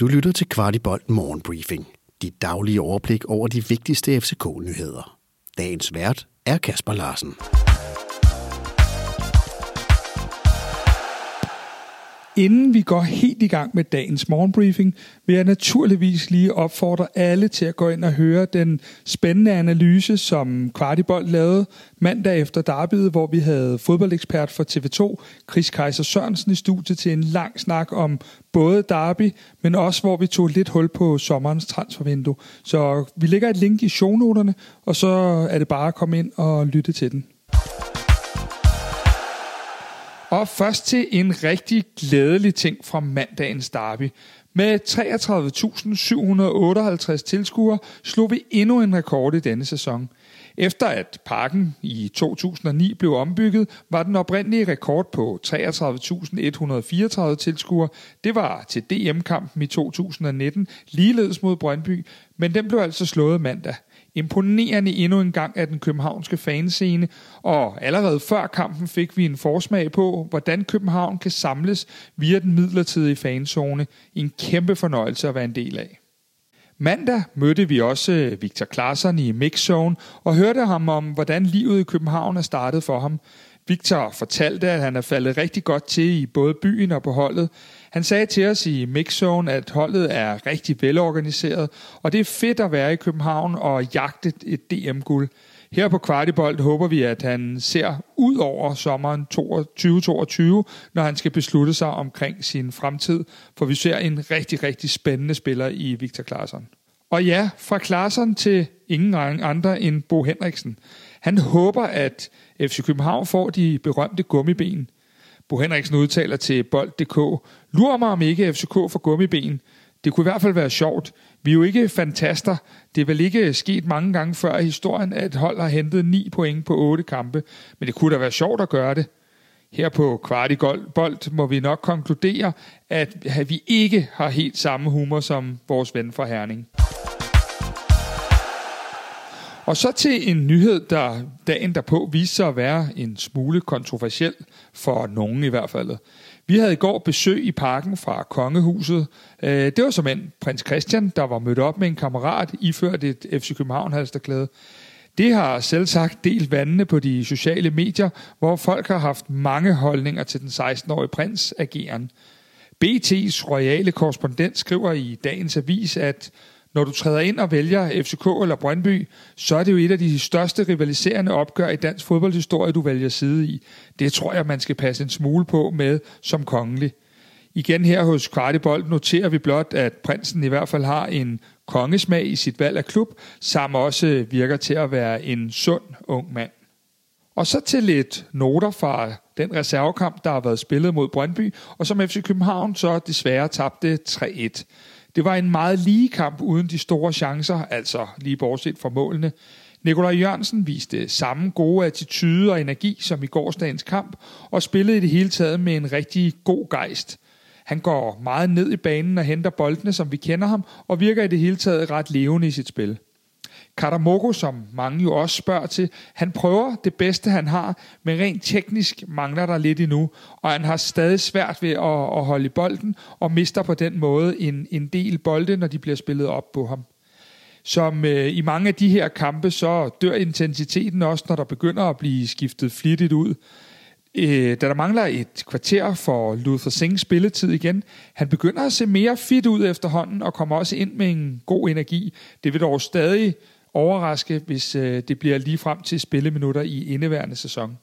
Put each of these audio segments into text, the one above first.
Du lytter til Kvartibolt Morgenbriefing. Dit daglige overblik over de vigtigste FCK-nyheder. Dagens vært er Kasper Larsen. Inden vi går helt i gang med dagens morgenbriefing, vil jeg naturligvis lige opfordre alle til at gå ind og høre den spændende analyse, som Kvartibold lavede mandag efter derbyet, hvor vi havde fodboldekspert for TV2, Chris Kaiser Sørensen i studiet til en lang snak om både derby, men også hvor vi tog lidt hul på sommerens transfervindue. Så vi lægger et link i shownoterne, og så er det bare at komme ind og lytte til den. Og først til en rigtig glædelig ting fra mandagens derby. Med 33.758 tilskuere slog vi endnu en rekord i denne sæson. Efter at parken i 2009 blev ombygget, var den oprindelige rekord på 33.134 tilskuere. Det var til DM-kampen i 2019, ligeledes mod Brøndby, men den blev altså slået mandag. Imponerende endnu en gang af den københavnske fanscene, og allerede før kampen fik vi en forsmag på, hvordan København kan samles via den midlertidige fanzone. En kæmpe fornøjelse at være en del af. Mandag mødte vi også øh, Victor Klaassen i Mixzone og hørte ham om, hvordan livet i København er startet for ham. Victor fortalte, at han er faldet rigtig godt til i både byen og på holdet. Han sagde til os i Mixzone, at holdet er rigtig velorganiseret, og det er fedt at være i København og jagte et DM-guld. Her på Kvartibold håber vi, at han ser ud over sommeren 2022, når han skal beslutte sig omkring sin fremtid, for vi ser en rigtig, rigtig spændende spiller i Victor Klaarsson. Og ja, fra Klaarsson til ingen andre end Bo Henriksen. Han håber, at FC København får de berømte gummiben. Bo Henriksen udtaler til Bold.dk, lurer mig om ikke FCK får gummiben. Det kunne i hvert fald være sjovt. Vi er jo ikke fantaster. Det er vel ikke sket mange gange før i historien, at et hold har hentet 9 point på 8 kampe. Men det kunne da være sjovt at gøre det. Her på Kvartibold må vi nok konkludere, at vi ikke har helt samme humor som vores ven fra Herning. Og så til en nyhed, der dagen derpå viste sig at være en smule kontroversiel, for nogen i hvert fald. Vi havde i går besøg i parken fra Kongehuset. Øh, det var som en prins Christian, der var mødt op med en kammerat, iført et FC København halsterklæde. Det har selv sagt delt vandene på de sociale medier, hvor folk har haft mange holdninger til den 16-årige prins ageren. BT's royale korrespondent skriver i dagens avis, at når du træder ind og vælger FCK eller Brøndby, så er det jo et af de største rivaliserende opgør i dansk fodboldhistorie, du vælger side i. Det tror jeg, man skal passe en smule på med som kongelig. Igen her hos Kvartibold noterer vi blot, at prinsen i hvert fald har en kongesmag i sit valg af klub, samt også virker til at være en sund ung mand. Og så til lidt noter fra den reservekamp, der har været spillet mod Brøndby, og som FC København så desværre tabte 3-1. Det var en meget lige kamp uden de store chancer, altså lige bortset fra målene. Nikolaj Jørgensen viste samme gode attitude og energi som i gårsdagens kamp, og spillede i det hele taget med en rigtig god gejst. Han går meget ned i banen og henter boldene, som vi kender ham, og virker i det hele taget ret levende i sit spil. Katamoko, som mange jo også spørger til, han prøver det bedste, han har, men rent teknisk mangler der lidt endnu, og han har stadig svært ved at, at holde i bolden, og mister på den måde en, en del bolde, når de bliver spillet op på ham. Som øh, i mange af de her kampe, så dør intensiteten også, når der begynder at blive skiftet flittigt ud. Øh, da der mangler et kvarter for Luther Singhs spilletid igen, han begynder at se mere fit ud efterhånden, og kommer også ind med en god energi. Det vil dog stadig overraske, hvis øh, det bliver lige frem til spilleminutter i indeværende sæson.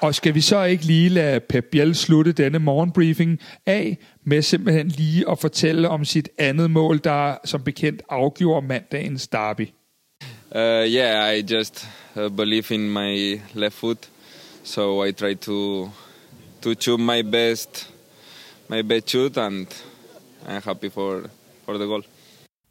Og skal vi så ikke lige lade Pep Biel slutte denne morgenbriefing af med simpelthen lige at fortælle om sit andet mål, der som bekendt afgjorde mandagens derby? Uh, yeah, I just uh, believe in my left foot, so I try to to shoot my best my best shoot, and I'm happy for for the goal.